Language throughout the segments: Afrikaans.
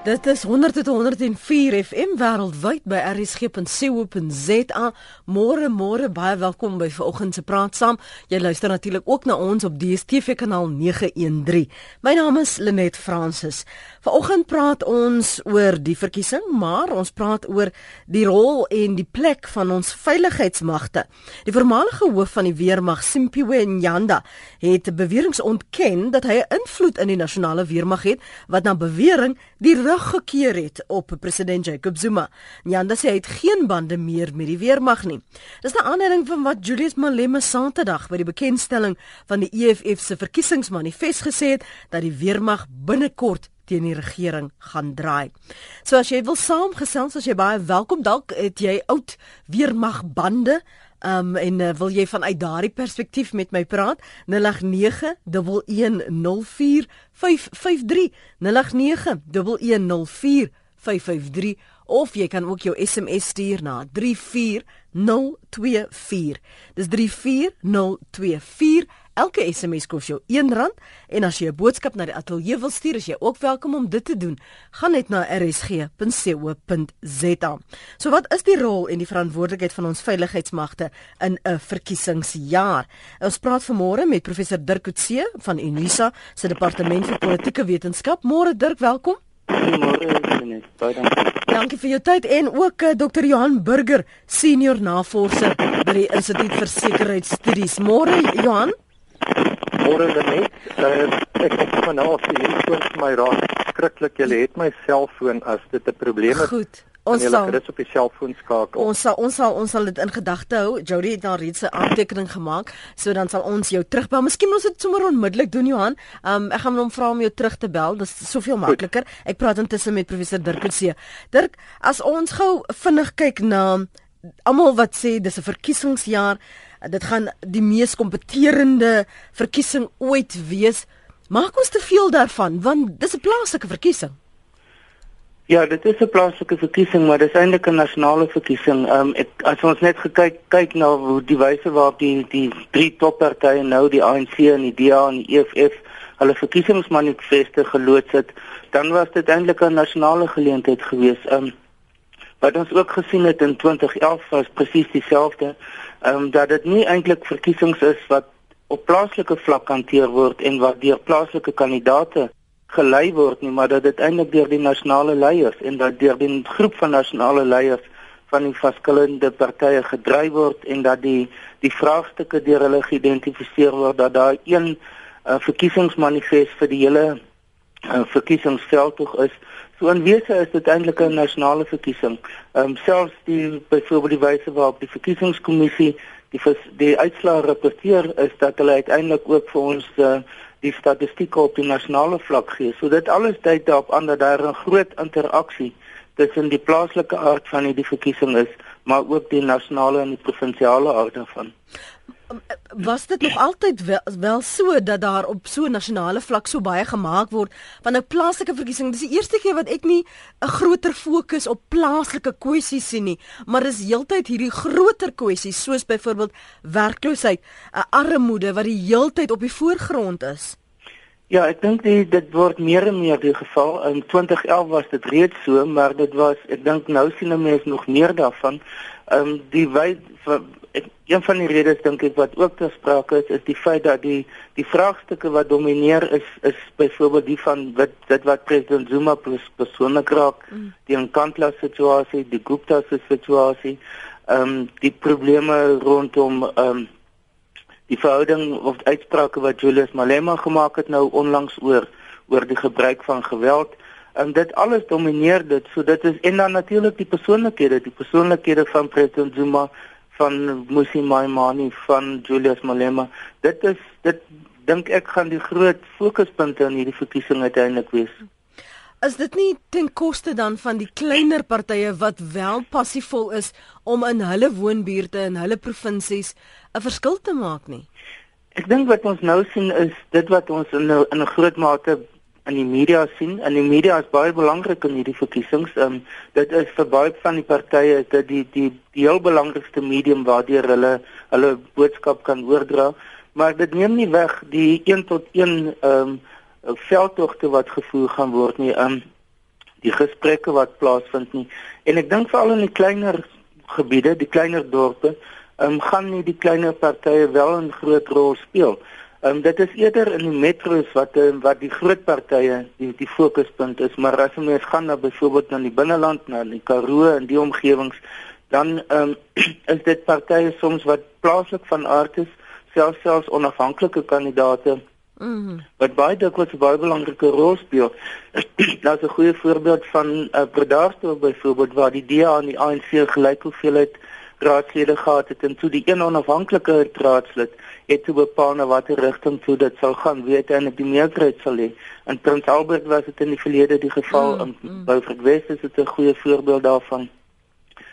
Dit is 100.104 FM wêreldwyd by rsg.co.za. Môre môre baie welkom by vanoggend se praat saam. Jy luister natuurlik ook na ons op DStv kanaal 913. My naam is Lenet Fransis. Vanoggend praat ons oor die verkiesing, maar ons praat oor die rol en die plek van ons veiligheidsmagte. Die voormalige hoof van die weermag, Simpiwe Nyanda, het beweringe ontken dat hy 'n invloed in die nasionale weermag het wat na bewering die rug gekeer het op president Jacob Zuma. Nyanda sê hy het geen bande meer met die weermag nie. Dis 'n aanleiding van wat Julius Malema Saterdag by die bekendstelling van die EFF se verkiesingsmanifest gesê het dat die weermag binnekort teen die regering gaan draai. So as jy wil saamgesels as jy baie welkom dalk het jy oud weermag bande Um en uh, wil jy vanuit daardie perspektief met my praat? 0891104553 0891104553 of jy kan ook jou SMS stuur na 34024. Dis 34024. Elke SMS kos jou R1 en as jy 'n boodskap na die ateljee wil stuur, is jy ook welkom om dit te doen. Gaan net na rsg.co.za. So wat is die rol en die verantwoordelikheid van ons veiligheidsmagte in 'n verkiesingsjaar? Ons praat vanmôre met professor Dirk Coetzee van Unisa se departement vir politieke wetenskap. Môre Dirk, welkom. Môre net. Baie dankie. Dankie vir jou tyd en ook uh, Dr. Johan Burger, senior navorser by die Instituut vir Sekuriteitsstudies. Môre Johan. Môre net. Uh, ek het vanaand die foon vir my raak skrikkelik. Jy het my selfoon as dit 'n probleem is. Goed. Ons sal dit op die selfoon skakel. Ons sal ons sal ons sal dit in gedagte hou. Jody het daar reeds 'n aantekening gemaak, so dan sal ons jou terugbel. Miskien ons dit sommer onmiddellik doen Johan. Um ek gaan hom vra om jou terug te bel. Dit is soveel makliker. Ek praat intussen met professor Dirk Coetzee. Dirk, as ons gou vinnig kyk na almal wat sê dis 'n verkiesingsjaar, dit gaan die mees kompeterende verkiesing ooit wees. Maak ons te veel daarvan want dis 'n plaaslike verkiesing. Ja, dit is 'n plaaslike verkiesing, maar dis eintlik 'n nasionale verkiesing. Ehm um, ek as ons net gekyk kyk na hoe die wyse waarop die die drie toppartye nou die ANC en die DA en die EFF hulle verkiesingsmanifeste geloods het, dan was dit eintlik 'n nasionale geleentheid geweest. Ehm um, wat ons ook gesien het in 2011 was presies dieselfde ehm um, dat dit nie eintlik verkiesings is wat op plaaslike vlak hanteer word en wat deur plaaslike kandidaate gelei word nie, maar dat dit eintlik deur die nasionale leiers en dat deur die groep van nasionale leiers van die verskillende partye gedryf word en dat die die vraagstukke deur hulle geïdentifiseer word dat daar een uh, verkiesingsmanifest vir die hele uh, verkiesingsveldtog is. So in wese is dit eintlik 'n nasionale verkiesing. Ehm um, selfs die byvoorbeeld die wyse waarop die verkiesingskommissie die vers, die uitslae rapporteer is dat hulle uiteindelik ook vir ons uh, die statistieke op die nasionale vlak gee. So dit alles dui daarop aan dat daar 'n groot interaksie tussen die plaaslike aard van hierdie verkiesing is, maar ook die nasionale en die provinsiale aard daarvan was dit nog altyd wel, wel so dat daar op so nasionale vlak so baie gemaak word van 'n plaaslike verkiesing. Dis die eerste keer wat ek nie 'n groter fokus op plaaslike kwessies sien nie, maar dis heeltyd hierdie groter kwessies soos byvoorbeeld werkloosheid, armoede wat die heeltyd op die voorgrond is. Ja, ek dink dit word meer en meer die geval. In 2011 was dit reeds so, maar dit was ek dink nou sien mense nog meer daarvan. Ehm um, die wyd ek, een van die redes dink ek wat ook ter sprake is is die feit dat die die vraagstukke wat domineer is is byvoorbeeld die van wat dit wat president Zuma persoonlik raak, mm. die Nkandla situasie, die Gupta se situasie, ehm um, die probleme rondom ehm um, die verhouding of uitsprake wat Julius Malema gemaak het nou onlangs oor oor die gebruik van geweld en dit alles domineer dit so dit is en dan natuurlik die persoonlikhede die persoonlikhede van president Zuma van Musi Maimani van Julius Malema. Dit is dit dink ek gaan die groot fokuspunte in hierdie verkiesing uiteindelik wees. Is dit nie ten koste dan van die kleiner partye wat wel passievol is om in hulle woonbuurte en hulle provinsies 'n verskil te maak nie? Ek dink wat ons nou sien is dit wat ons in 'n in 'n groot mate in die media sien. En die media is baie belangrik in hierdie verkiesings. Ehm um, dit is vir baie van die partye dit die die die heel belangrikste medium waardeur hulle hulle boodskap kan oordra. Maar dit neem nie weg die 1 tot 1 ehm um, veldtogte wat gevoer gaan word nie. Ehm um, die gesprekke wat plaasvind nie. En ek dink veral in die kleiner gebiede, die kleiner dorpe, ehm um, gaan nie die kleiner partye wel 'n groot rol speel. Ehm um, dit is eerder in die metros wat um, wat die groot partye die die fokuspunt is, maar as ons gaan na byvoorbeeld na die binneland, na die Karoo en die omgewings, dan ehm um, is dit partye soms wat plaaslik van aard is, selfs selfs onafhanklike kandidaate Mm -hmm. Wat baie dikwels 'n baie belangrike rol speel. Daar's 'n goeie voorbeeld van 'n uh, Bredasdorp byvoorbeeld waar die DA en die ANC gelyk hoeveelheid raadslede gehad het en toe die een onafhanklike raadslid het te bepaal na watter rigting toe dit sal gaan, weet en die meerderheid sal hê. In Prins Albert was dit in die verlede die geval mm in Beaufort West is dit 'n goeie voorbeeld daarvan.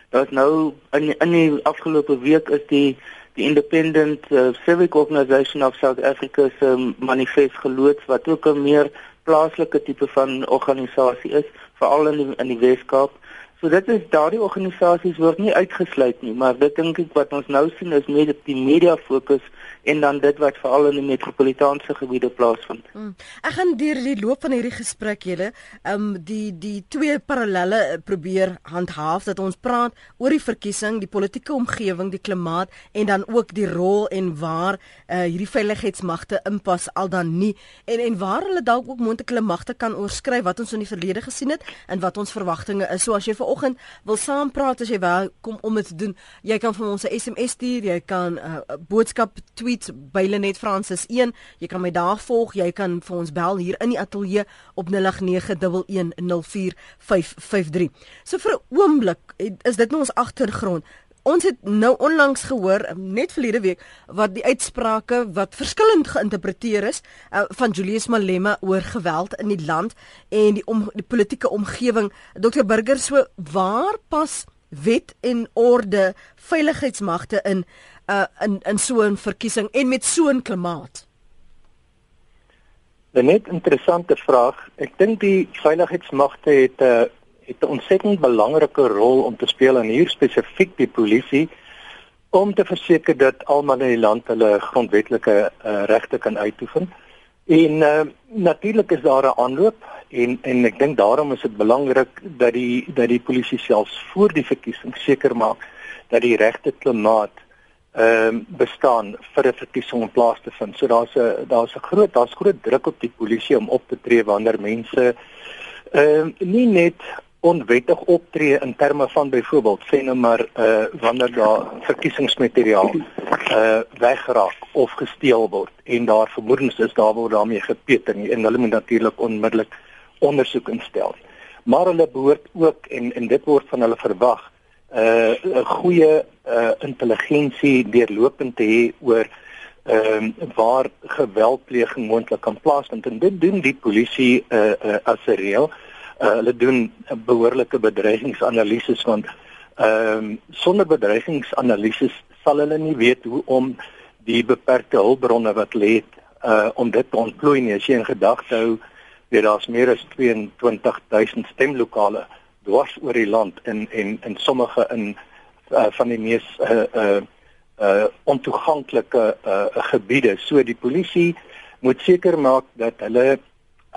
Daar's nou in in die afgelope week is die die Independent uh, Civic Organisation of South Africa se um, manifest geloods wat ook 'n meer plaaslike tipe van organisasie is, veral in die, in die Weskaap. So dit is daardie organisasies word nie uitgesluit nie, maar dit dink ek wat ons nou sien is meer die media fokus en dan dit wat veral in die metropolitaanse gebiede plaasvind. Hmm. Ek gaan deur die loop van hierdie gesprek julle, um, die die twee parallelle eh, probeer handhaaf dat ons praat oor die verkiesing, die politieke omgewing, die klimaat en dan ook die rol en waar uh, hierdie veiligheidsmagte inpas al dan nie en en waar hulle dalk ook moontlike magte kan oorskry wat ons in die verlede gesien het en wat ons verwagtinge is. So as jy vanoggend wil saampraat as jy wel kom om dit te doen, jy kan vir ons 'n SMS stuur, jy kan 'n uh, boodskap tweet by Lenet Francis 1. Jy kan my daar volg. Jy kan vir ons bel hier in die ateljee op 0891104553. So vir 'n oomblik is dit nou ons agtergrond. Ons het nou onlangs gehoor net verlede week wat die uitsprake wat verskillend geïnterpreteer is uh, van Julius Malema oor geweld in die land en die om die politieke omgewing. Dr Burger, so waar pas wet en orde veiligheidsmagte in uh, in in so 'n verkiesing en met so 'n klimaat? 'n Net interessante vraag. Ek dink die veiligheidsmagte het 'n uh, het 'n ontsettend belangrike rol om te speel en hier spesifiek die polisie om te verseker dat almal in die land hulle grondwetlike uh, regte kan uitoefen. En uh, natuurlik is daar 'n aanloop en en ek dink daarom is dit belangrik dat die dat die polisie selfs voor die verkiesing seker maak dat die regte klimaat ehm um, bestaan vir 'n verkiesing om plaas te vind. So daar's 'n daar's 'n groot daar's groot druk op die polisie om op te tree wanneer mense ehm uh, nie net onwettig optree in terme van byvoorbeeld sê nou maar uh wanneer daar verkiesingsmateriaal uh weggeraak of gesteel word en daar vermoedens is daar word daarmee gepeter nie en hulle moet natuurlik onmiddellik ondersoek instel. Maar hulle behoort ook en en dit word van hulle verwag uh 'n goeie uh intelligensie deurlopend te hê oor ehm uh, waar geweldpleging moontlik kan plaasvind en dit doen die polisie uh, uh as 'n reël. Uh hulle doen behoorlike bedreigingsanalises want ehm um, sonder bedreigingsanalises sal hulle nie weet hoe om die beperkte hulpbronne wat lê uh om dit te ontplooi nie. As jy in gedagte hou, weet daar's meer as 22000 stemlokale dwars oor die land en en in sommige in uh, van die mees uh uh uh ontoeganklike uh gebiede. So die polisie moet seker maak dat hulle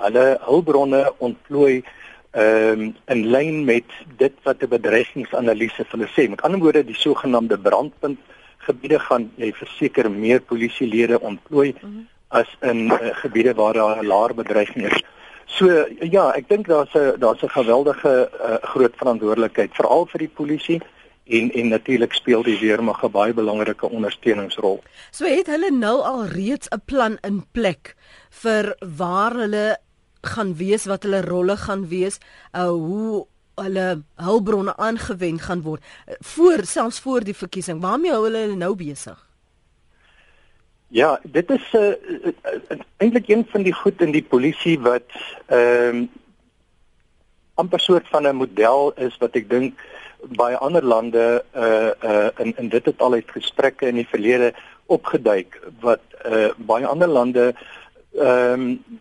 hulle hulpbronne ontplooi ehm um, in lyn met dit wat 'n bedreigingsanalise vir hulle sê. Met ander woorde, die sogenaamde brandpunt gebiede gaan jy verseker meer polisielede ontplooi mm -hmm. as in uh, gebiede waar daar 'n laer bedreiging is. So ja, ek dink daar's 'n daar's 'n geweldige uh, groot verantwoordelikheid veral vir die polisie en en natuurlik speel die weermag 'n baie belangrike ondersteuningsrol. So het hulle nou al reeds 'n plan in plek vir waar hulle gaan wees, wat hulle rolle gaan wees, uh, hoe hulle hulpbronne aangewend gaan word uh, voor selfs voor die verkiesing. Waarmee hou hulle nou besig? Ja, dit is uh, uh, uh, eintlik een van die goed in die polisie wat ehm um, amper soort van 'n model is wat ek dink baie ander lande uh uh in in dit het al uit gesprekke in die verlede opgeduik wat uh baie ander lande ehm um,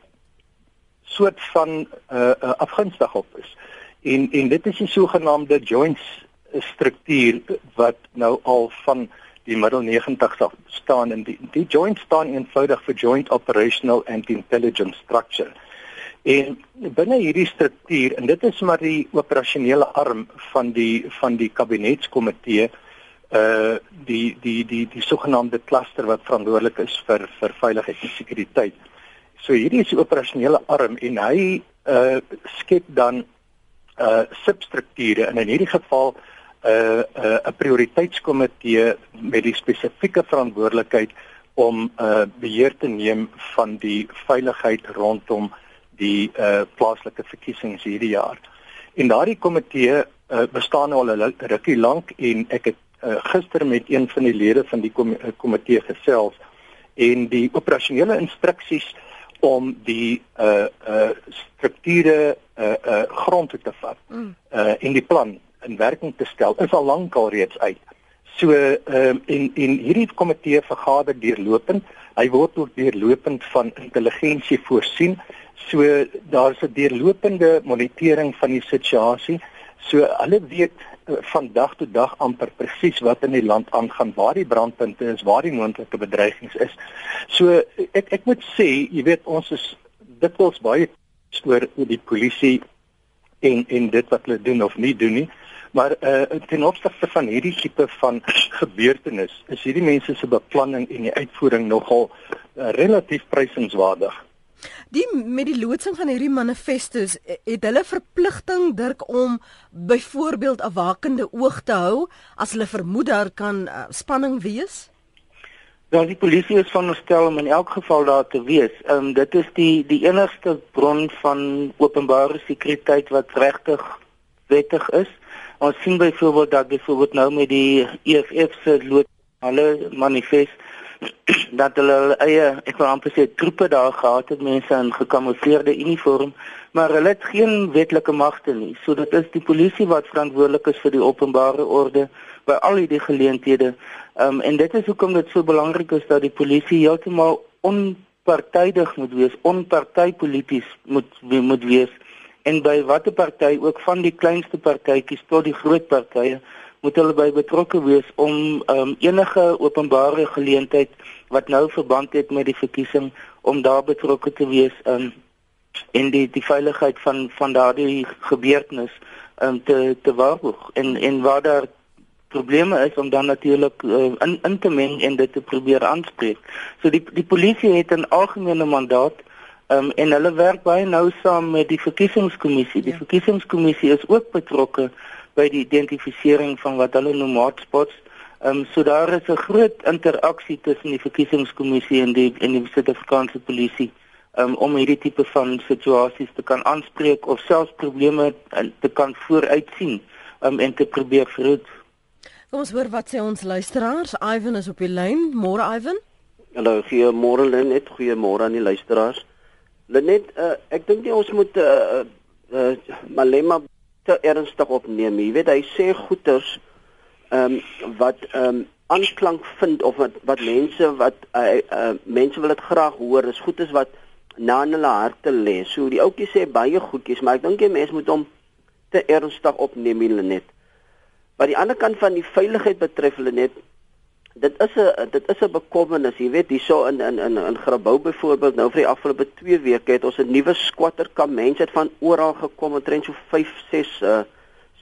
soort van uh, uh afgunstig op is. En en dit is die sogenaamde joints struktuur wat nou al van die middel 90s af staan en die die joint staan eenvoudig vir joint operational and intelligence structure. En binne hierdie struktuur en dit is maar die operasionele arm van die van die kabinetskomitee uh die die die die sogenaamde kluster wat verantwoordelik is vir vir veiligheid en sekuriteit. So hierdie is die operasionele arm en hy uh skep dan uh substrukture en in hierdie geval 'n uh, 'n uh, 'n prioriteitskomitee met die spesifieke verantwoordelikheid om uh beheer te neem van die veiligheid rondom die uh plaaslike verkiesings hierdie jaar. En daardie komitee uh, bestaan al 'n rukkie lank en ek het uh, gister met een van die lede van die komitee gesels en die operasionele instruksies om die uh uh strukture uh uh grond te vat mm. uh in die plan in werking te stel is al lank al reeds uit. So ehm uh, en en hierdie komitee vergader deurlopend. Hy word ook deurlopend van intelligensie voorsien. So daar's 'n deurlopende monitering van die situasie. So hulle weet van dag tot dag amper presies wat in die land aangaan, waar die brandpunte is, waar die moontlike bedreigings is. So ek ek moet sê, jy weet ons is dikwels baie stoor oor die polisie en en dit wat hulle doen of nie doen nie. Maar uh, ten opsigte van hierdie tipe van gebeurtenis, is hierdie mense se beplanning en die uitvoering nogal uh, relatief prysenswaardig. Die met die loodsing van hierdie manifestos eh, het hulle verpligting dirk om byvoorbeeld 'n wakende oog te hou as hulle vermoed daar kan uh, spanning wees. Ja, die polisie is van verstel om in elk geval daar te wees. Ehm um, dit is die die enigste bron van openbare sekuriteit wat regtig wettig is. Ons sien byvoorbeeld dat byvoorbeeld nou met die EFF se lood hulle manifest dat hulle eie ek wil amper sê troepe daar gehad het mense in gekamoufleerde uniform maar hulle het geen wetlike magte nie. So dit is die polisie wat verantwoordelik is vir die openbare orde by al hierdie geleenthede. Um, en dit is hoekom dit so belangrik is dat die polisie heeltemal onpartydig moet wees onpartypolities moet moet wees en by watter party ook van die kleinste partytjies tot die groot partye moet hulle by betrokke wees om um, enige openbare geleentheid wat nou verband het met die verkiesing om daar betrokke te wees um, en die die veiligheid van van daardie gebeurtenis um, te te waarborg en en waar daar probleme is om dan natuurlik uh, in in te meng en dit te probeer aanspreek. So die die polisie het 'n algemene mandaat Ehm um, en hulle werk baie nou saam met die verkiesingskommissie. Die ja. verkiesingskommissie is ook betrokke by die identifisering van wat hulle noem hotspots. Ehm um, so daar is 'n groot interaksie tussen die verkiesingskommissie en die en die Suid-Afrikaanse polisie um, om hierdie tipe van situasies te kan aanspreek of selfs probleme te kan vooruitsien um, en te probeer verhoed. Kom ons hoor wat sê ons luisteraars. Ivan is op die lyn. Môre Ivan. Hallo, goeiemôre Lenet. Goeiemôre aan die luisteraars. Lenet, uh, ek dink nie ons moet uh, uh, Malema te ernstig opneem. Jy weet hy sê goeters ehm um, wat ehm um, aanklank vind of wat wat mense wat uh, uh, mense wil dit graag hoor. Is goed is wat na in hulle harte lê. So die ouetjie sê baie goedjies, maar ek dink jy mense moet hom te ernstig opneem, Lenet. Wat die ander kant van die veiligheid betref, Lenet, dit is 'n dit is 'n bekommernis, jy weet, hierso in in in in Grabouw byvoorbeeld nou vir die afgelope 2 weke het ons 'n nuwe squatterkamp. Mense het van oral gekom, omtrent so 5, 6 uh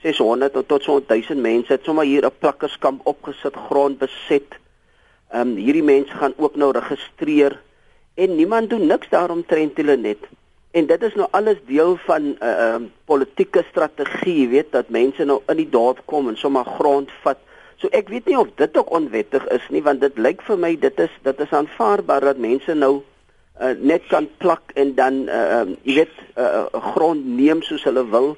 600 tot tot so 1000 mense het sommer hier 'n plakkerskamp opgesit, grond beset. Ehm um, hierdie mense gaan ook nou registreer en niemand doen niks daaromtrent hulle net. En dit is nou alles deel van 'n uh, uh, politieke strategie, weet, dat mense nou in die dorp kom en sommer grond vat So ek weet nie of dit ook onwettig is nie want dit lyk vir my dit is dit is aanvaarbaar dat mense nou uh, net kan plak en dan uh, um, jy weet uh, grond neem soos hulle wil.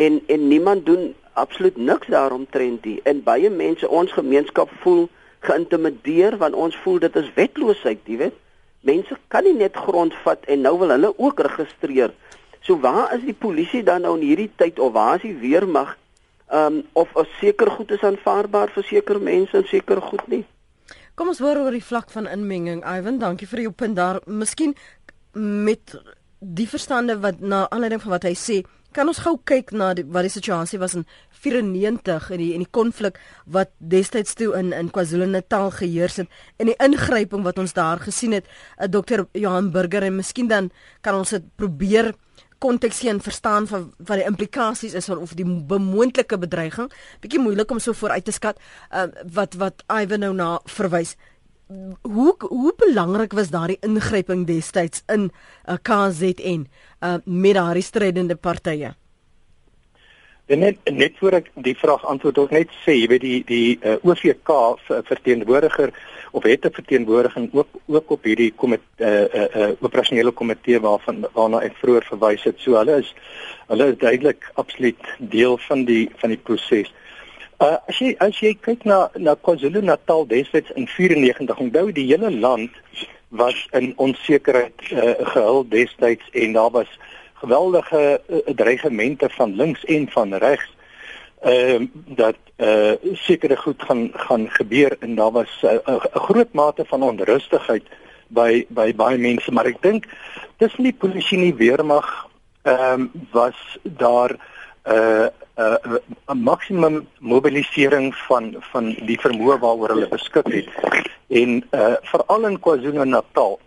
En en niemand doen absoluut niks daaromtrent nie. En baie mense ons gemeenskap voel geïntimideer want ons voel dit is wetloosheid jy weet. Mense kan nie net grond vat en nou wil hulle ook registreer. So waar is die polisie dan nou in hierdie tyd of waar is die weermag Ehm um, of 'n seker goed is aanvaarbaar vir sekere mense en seker goed nie. Kom ons hoor oor die vlak van inmenging. Ivan, dankie vir jou punt daar. Miskien met die verstande wat na aanleiding van wat hy sê, kan ons gou kyk na die, wat die situasie was in 94 in die in die konflik wat destyds toe in in KwaZulu-Natal geheers het en die ingryping wat ons daar gesien het. Uh, eh, Dr. Johan Burger en miskien dan kan ons dit probeer konteks sien verstaan van wat die implikasies is of die bemoontlike bedreiging. Bietjie moeilik om so vooruit te skat uh, wat wat Ivan nou na verwys. Hoe hoe belangrik was daardie ingryping destyds in uh, KZN uh, met daardie strydende partye? En net net voor ek die vraag antwoord ook net sê, jy weet die die uh, OVK verteenwoordiger of het 'n verteenwoordiging ook ook op hierdie komitee uh, uh, uh, operasionele komitee waarvan waarna ek vroeër verwys het. So hulle is hulle is duidelik absoluut deel van die van die proses. Uh, as jy as jy kyk na na KwaZulu-Natal destyds in 94, onthou die hele land was in onsekerheid uh, gehul destyds en daar was geweldige uh, dreigemente van links en van regs ehm uh, dat eh uh, sekere goed gaan gaan gebeur en daar was 'n uh, groot mate van onrustigheid by by baie mense. Maar ek dink tussen die polisie en die weermag ehm um, was daar 'n uh, 'n uh, 'n maksimum mobilisering van van die vermoë waaroor hulle beskik het. En eh uh, veral in KwaZulu-Natal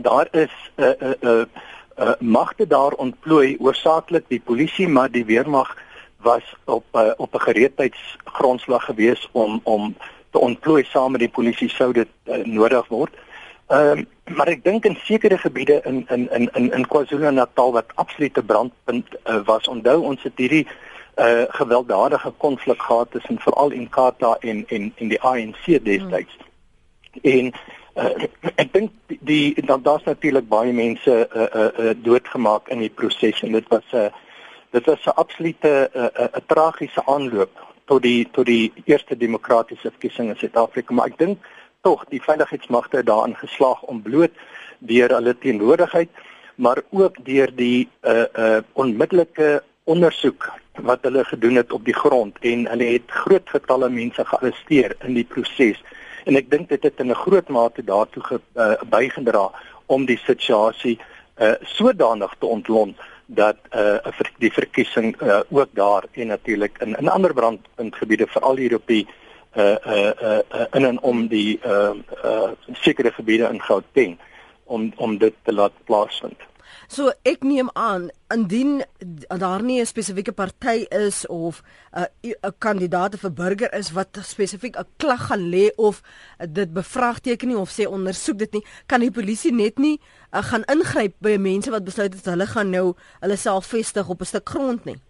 daar is 'n uh, 'n uh, uh, uh, magte daar ontplooi oorsaaklik die polisie maar die weermag was op uh, op 'n gereedheidsgrondslag gewees om om te ontplooi saam met die polisie sou dit uh, nodig word. Ehm uh, maar ek dink in sekere gebiede in in in in in KwaZulu-Natal wat absolute brandpunt uh, was. Onthou ons het hierdie uh gewelddadige konflik gehad tussen veral Inkatha en en en die ANC destyds. Hmm. En Uh, ek dink die dan daar's natuurlik baie mense uh, uh, uh, doodgemaak in die proses en dit was 'n uh, dit was 'n absolute 'n uh, uh, uh, tragiese aanloop tot die tot die eerste demokratiese verkiesing in Suid-Afrika maar ek dink tog die veiligheidsmagte het daarin geslaag om bloot deur hulle teenwoordigheid maar ook deur die uh, uh, onmiddellike ondersoek wat hulle gedoen het op die grond. En hulle het groot getalle mense gearresteer in die proses en ek dink dit het in 'n groot mate daartoe ge, uh, bygedra om die situasie uh, sodanig te ontlont dat uh, die verkiesing uh, ook daar en natuurlik in in ander brandpuntgebiede veral hier op die uh, uh, uh, in en om die uh, uh, sekere gebiede in Gauteng om om dit te laat plaasvind. So ek neem aan indien daar nie 'n spesifieke party is of 'n uh, 'n kandidaat vir burger is wat spesifiek 'n klag gaan lê of uh, dit bevraagteken nie of sê ondersoek dit nie, kan die polisie net nie uh, gaan ingryp by mense wat besluit het hulle gaan nou hulle self vestig op 'n stuk grond nie.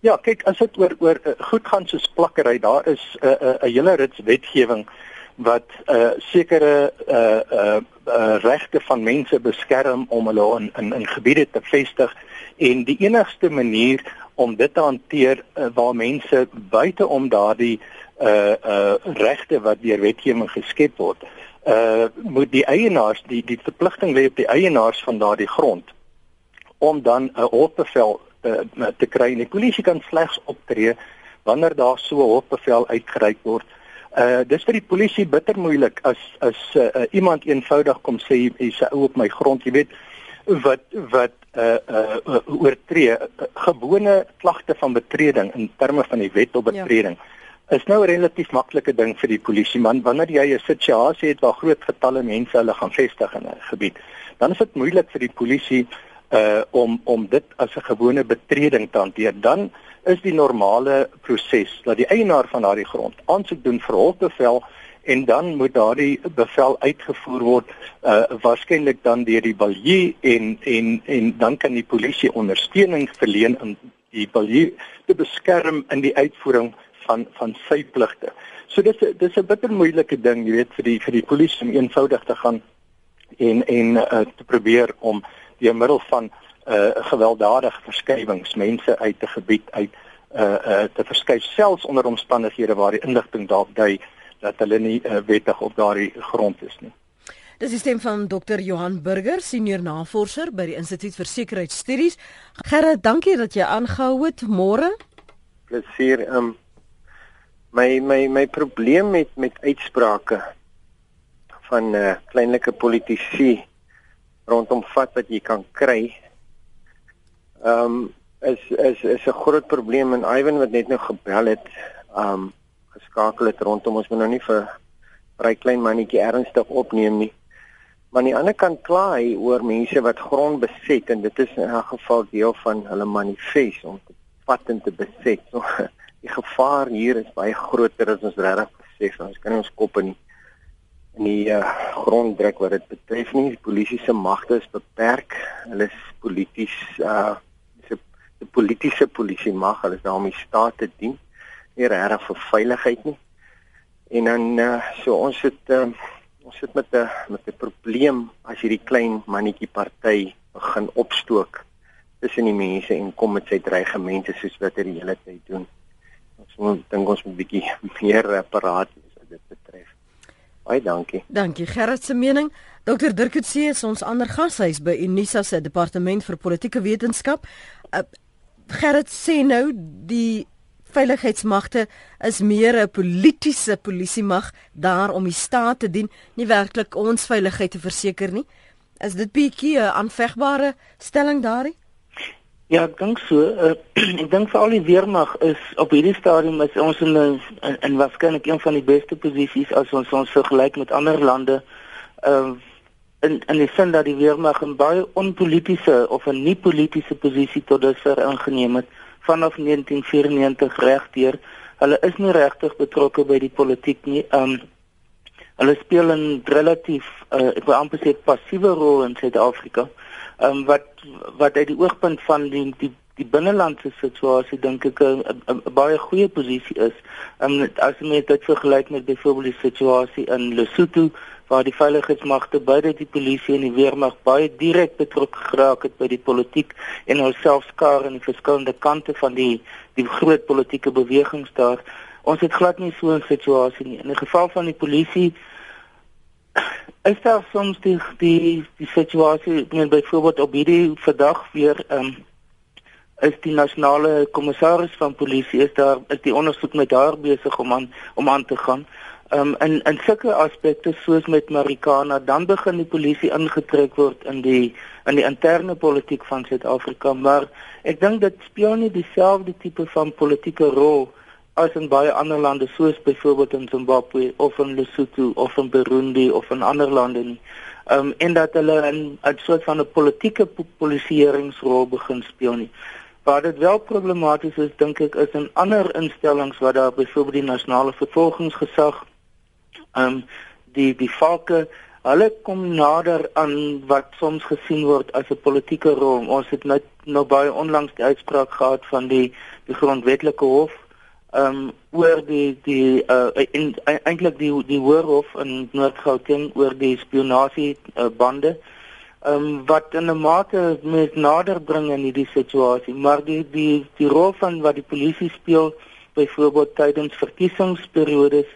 Ja, kyk, as dit oor oor uh, goed gaan soos plakkery, daar is 'n uh, 'n uh, 'n hele rits wetgewing wat uh sekere uh uh, uh regte van mense beskerm om hulle in, in in gebiede te vestig. En die enigste manier om dit te hanteer uh, waar mense buite om daardie uh uh regte wat deur wetgewing geskep word uh moet die eienaars die die verpligting lê op die eienaars van daardie grond om dan 'n hofbevel te, te kry. En die polisie kan slegs optree wanneer daar so 'n hofbevel uitgereik word Uh dis vir die polisie bitter moeilik as as uh, uh, iemand eenvoudig kom sê hy's 'n ou op my grond, jy weet wat wat uh uh oortree uh, gewone klagte van betreding in terme van die wet op ja. betreding. Ja. Is nou 'n relatief maklike ding vir die polisie man wanneer jy 'n situasie het waar groot getalle mense hulle gaan vestig in 'n gebied. Dan is dit moeilik vir die polisie uh om om dit as 'n gewone betreding te hanteer. Dan is die normale proses dat die eienaar van daardie grond aansoek doen vir hofbevel en dan moet daardie bevel uitgevoer word uh waarskynlik dan deur die balie en en en dan kan die polisie ondersteuning verleen om die balie te beskerm in die uitvoering van van sy pligte. So dis dis 'n bitter moeilike ding, jy weet, vir die vir die polisie om eenvoudig te gaan en en uh, te probeer om deur middel van uh gewelddadige verskywings mense uit 'n gebied uit uh uh te verskuif selfs onder omstandighede waar die inligting dalk dui dat hulle nie uh, wettig op daardie grond is nie. Dis die stem van Dr. Johan Burger, senior navorser by die Instituut vir Sekuriteitsstudies. Gerrit, dankie dat jy aangehou het môre. Plesier. Um my my my probleem met met uitsprake van uh, kleinlike politici rondom vat wat jy kan kry um, is is is 'n groot probleem en Ivan wat net nou gebel het, um geskakel het rondom ons moet nou nie vir vir 'n klein mannetjie ernstig opneem nie. Maar aan die ander kant kla hy oor mense wat grond beset en dit is in 'n geval deel van hulle manifest om te vat en te beset. So die gevaar hier is baie groter as ons regtig besef. Ons kan nie ons kop in die, in die uh, grond druk wat dit betref nie. Die polisie se magte is beperk. Hulle is polities uh politieke polisie mag, hulle is daar om die staat te dien, nie regtig vir veiligheid nie. En dan uh, so ons het uh, ons sit met 'n met 'n probleem as hierdie klein mannetjie party begin opstook tussen die mense en kom met sy dreigemente soos wat hy die hele tyd doen. Ons moet dink ons moet 'n bietjie meer apparaat wees wat dit betref. Baie dankie. Dankie Gerrit se mening. Dr Dirk Coetzee is ons ander gashuis by Unisa se departement vir politieke wetenskap. Uh, Gerrit sê nou die veiligheidsmagte is meer 'n politieke polisiemag daar om die staat te dien, nie werklik ons veiligheid te verseker nie. Is dit bietjie 'n aanvegbare stelling daarin? Ja, ek dink so. Uh, ek dink vir al die weermag is op hierdie stadium is ons in 'n in, in waarskynlik een van die beste posisies as ons ons vergelyk met ander lande. Ehm uh, in in die sin dat die weermag 'n baie onpolitiese of 'n nie politieke posisie tot dusver ingeneem het vanaf 1994 regdeur. Hulle is nie regtig betrokke by die politiek nie. Um, hulle speel 'n relatief uh, ek wil amper sê passiewe rol in Suid-Afrika um, wat wat uit die oogpunt van die die die binnelandse situasie dink ek 'n baie goeie posisie is. Um, as jy dit vergelyk met byvoorbeeld die situasie in Lesotho waar die veiligheidsmagte beide die polisie en die weermag baie direk betrokke geraak het by die politiek en hulself skaar aan die verskillende kante van die die groot politieke bewegings daar. Ons het glad nie so 'n situasie nie. In die geval van die polisie is daar soms die die die situasie net byvoorbeeld op hierdie vandag weer ehm um, is die nasionale kommissaris van polisie is daar is die ondersoek met haar besig om aan om aan te gaan. Ehm um, in in sulke aspekte soos met Marikana dan begin die polisie ingetrek word in die in die interne politiek van Suid-Afrika, maar ek dink dit speel nie dieselfde tipe van politieke rol as in baie ander lande soos byvoorbeeld in Zimbabwe of in Lesotho of in Burundi of in ander lande nie. Um en dat hulle 'n soort van 'n politieke polisieeringsrol begin speel nie. Waar dit wel problematies is, dink ek, is in ander instellings waar daar byvoorbeeld die nasionale vervolgingsgesag um die die valke Hulle kom nader aan wat soms gesien word as 'n politieke rol. Ons het net nou baie onlangs die uitspraak gehad van die die grondwetlike hof ehm um, oor die die uh eintlik die die hoorhof in Noord-Gauteng oor die spionasie uh, bande ehm um, wat in 'n mate mes nader bring in hierdie situasie maar die die die rol van wat die polisie speel byvoorbeeld tydens verkiesingsperiodes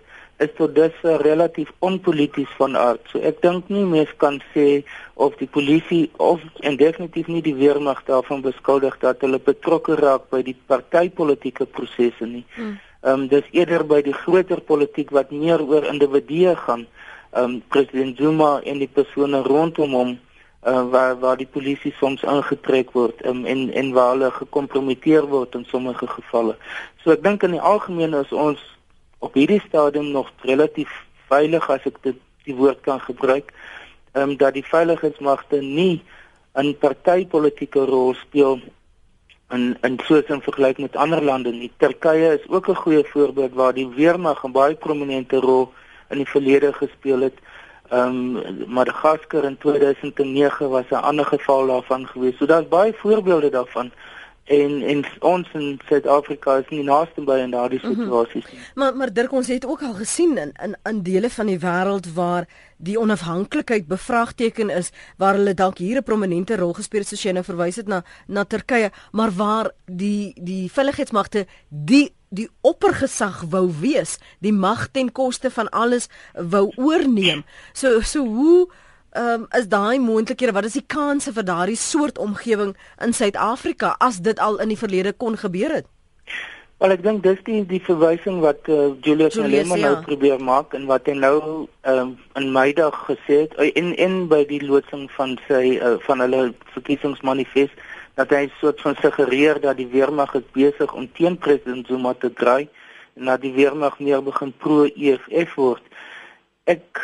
is tot dusver relatief onpolities van aard. So ek dink nie mens kan sê of die polisie of en definitief nie die weermag daarvan beskuldig dat hulle betrokke raak by die partytetiese prosesse nie. Hmm. Ehm um, dis eerder by die groter politiek wat meer oor individue gaan. Ehm um, president Zuma en die persone rondom hom uh, waar waar die polisie soms aangetrek word um, en en waar hulle gekompromiteer word in sommige gevalle. So ek dink in die algemeen is ons op hierdie stadium nog relatief veilig as ek dit die woord kan gebruik, ehm um, dat die veiligheidsmagte nie 'n partytetiese rol speel in in soos in vergelyking met ander lande nie. Turkye is ook 'n goeie voorbeeld waar die weermag 'n baie prominente rol in die verlede gespeel het. Ehm um, Madagaskar in 2009 was 'n ander geval daarvan gewees. So daar's baie voorbeelde daarvan en en ons in Suid-Afrika is nie naaste by in daardie mhm. situasies nie. Mm -hmm. Maar maar Dirk ons het ook al gesien in in in dele van die wêreld waar die onafhanklikheid bevraagteken is, waar hulle dalk hier 'n prominente rol gespeel het soos jy nou verwys het na na Turkye, maar waar die die veiligheidsmagte die die oppergesag wou wees, die mag ten koste van alles wou oorneem. So so hoe Ehm um, is daai moontlikhede wat is die kanse vir daardie soort omgewing in Suid-Afrika as dit al in die verlede kon gebeur het? Wel ek dink dis die die verwysing wat uh, Julius, Malema nou ja. probeer maak en wat hy nou um, in Meidag gesê het in in by die loodsing van sy uh, van hulle verkiesingsmanifest dat hy soort van suggereer dat die weermag is besig om teen president Zuma te draai en dat die weermag meer begin pro EFF word. Ek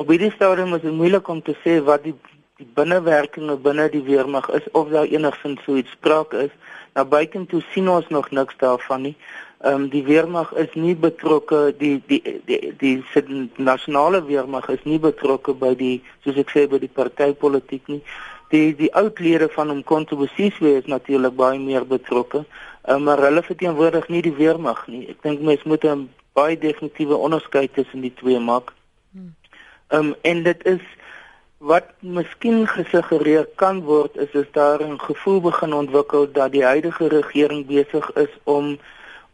Op hierdie stadium is dit moeilik om te sê wat die die binnewerkinge binne die weermag is of daar enigsins so iets sprake is. Nou buitentoe sien ons nog niks daarvan nie. Ehm um, die weermag is nie betrokke die die die die, die nasionale weermag is nie betrokke by die soos ek sê by die partytetiek nie die die ou lede van hom kontroversies is natuurlik baie meer betrokke, uh, maar hulle verteenwoordig nie die weermag nie. Ek dink mense moet 'n baie definitiewe onderskeid tussen die twee maak. Um, en dit is wat miskien gesuggereer kan word is is daar 'n gevoel begin ontwikkel dat die huidige regering besig is om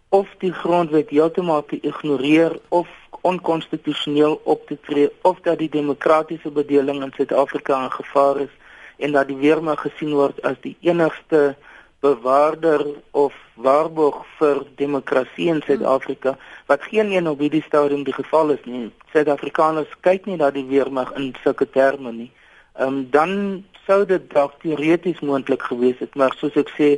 of die grondwet heeltemal te ignoreer of onkonstitusioneel op te tree of dat die demokratiese bedeling in Suid-Afrika in gevaar is en dat die weermag gesien word as die enigste bewaarder of waarborg vir demokrasie in Suid-Afrika wat geen een op hierdie stadium die geval is nie. Suid-Afrikaners kyk nie na die weermag in sulke terme nie. Ehm um, dan sou dit dalk teoreties moontlik gewees het, maar soos ek sê,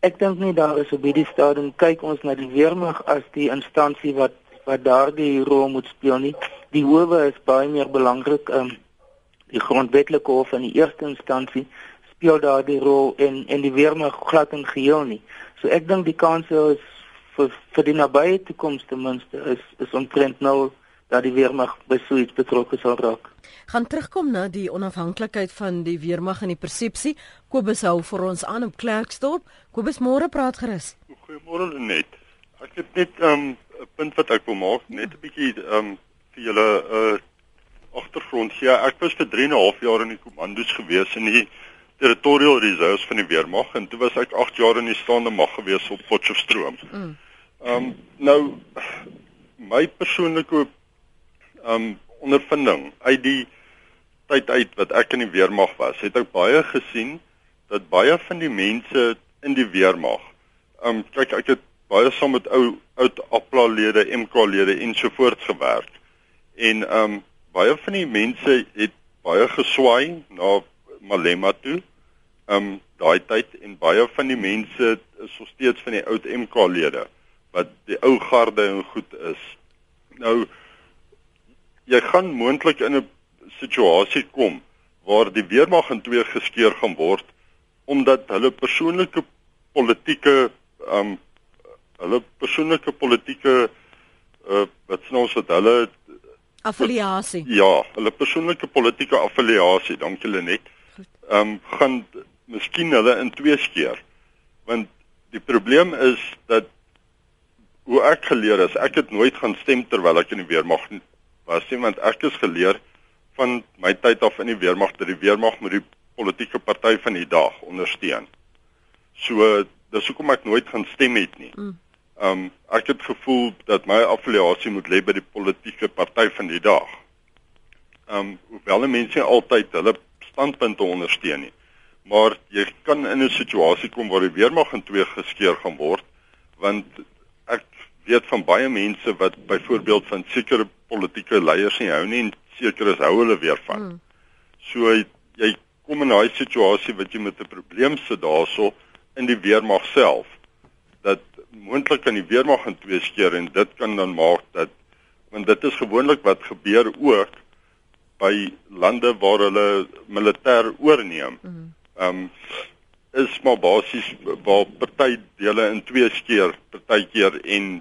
ek dink nie daar is op hierdie stadium kyk ons na die weermag as die instansie wat wat daardie rol moet speel nie. Die howe is baie meer belangrik. Ehm um, die grondwetlike hof in die eerste instansie speel daar die rol en en die weermag glad en geheel nie. So ek dink die kans is vir vir die nabye toekoms ten minste is is omtrent nou dat die weermag by so iets betrokke sal raak. Gaan terugkom na die onafhanklikheid van die weermag en die persepsie. Kobus hou vir ons aan op Klerksdorp. Kobus môre praat gerus. Goeiemôre net. Ek het net 'n um, punt wat ek wil maak, net 'n bietjie um vir julle uh agtergrond gee. Ja, ek was vir 3 en 'n half jaar in die kommandos gewees in die territorial reserves van die weermag en toe was ek 8 jaar in die staande mag gewees op Potchefstroom. Mm. Ehm um, nou my persoonlike ehm um, ondervinding uit die tyd uit wat ek in die weermag was, het ek baie gesien dat baie van die mense in die weermag ehm um, kyk ek het baie saam met ou oud APLA lede, MK lede ensovoorts gewerk. En ehm um, baie van die mense het baie geswaai na Malema toe. Um daai tyd en baie van die mense is nog steeds van die oud MK lede wat die ou garde en goed is. Nou jy gaan moontlik in 'n situasie kom waar die weermag in twee geskeur gaan word omdat hulle persoonlike politieke um hulle persoonlike politieke uh wat s'n ons wat hulle affiliasie. Ja, hulle persoonlike politieke affiliasie, dankie Lenet. Ehm um, gaan miskien hulle in twee skeer. Want die probleem is dat hoe ek geleer is, ek het nooit gaan stem terwyl ek in die weermag was nie, want ek is geleer van my tyd af in die weermag dat die weermag met die politieke party van die dag ondersteun. So dis hoekom ek nooit gaan stem het nie. Mm. Ehm um, ek het gevoel dat my affiliasie moet lê by die politieke party van die dag. Ehm um, hoewel mense altyd hulle standpunte ondersteun nie. Maar jy kan in 'n situasie kom waar die weermag in twee geskeur gaan word want ek weet van baie mense wat byvoorbeeld van sekere politieke leiers nie hou nie en seker is hou hulle weer van. Hmm. So jy kom in 'n situasie wat jy met 'n probleem sit daaroor in die weermag self dat moontlik kan die weermag in twee skeer en dit kan dan maak dat want dit is gewoonlik wat gebeur ook by lande waar hulle militêr oorneem. Mhm. Ehm um, is maar basies waar party dele in twee skeer partykeer en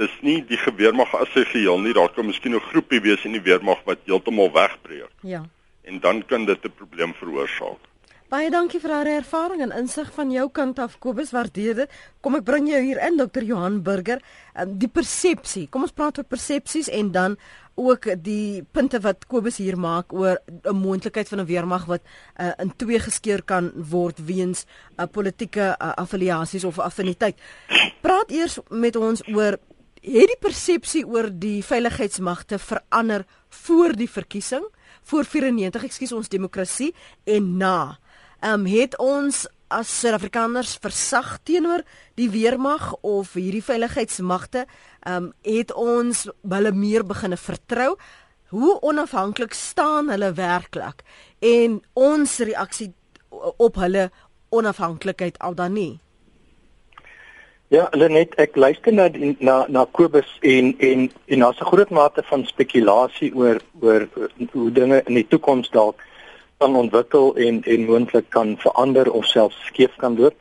dis nie die weermag as sy geheel nie daar kan miskien 'n groepie wees in die weermag wat heeltemal wegbreek. Ja. En dan kan dit 'n probleem veroorsaak. Baie dankie vir haar ervaring en insig van jou kant af Kobus, waardeer dit. Kom ek bring jou hier in Dr. Johan Burger, um, die persepsie. Kom ons praat oor persepsies en dan ook die punte wat Kobus hier maak oor 'n moontlikheid van 'n weermag wat uh, in twee geskeur kan word weens 'n uh, politieke uh, affiliasies of affiniteit. Praat eers met ons oor het die persepsie oor die veiligheidsmagte verander voor die verkiesing? voor 94 ekskuus ons demokrasie en na ehm um, het ons as Suid-Afrikaners versag teenoor die weermag of hierdie veiligheidsmagte ehm um, het ons hulle meer begine vertrou. Hoe onafhanklik staan hulle werklik? En ons reaksie op hulle onafhanklikheid al dan nie. Ja, Lenet, ek luister na na na Kobus en en en daar's 'n groot mate van spekulasie oor oor hoe dinge in die toekoms dalk kan ontwikkel en en moontlik kan verander of selfs skeef kan loop.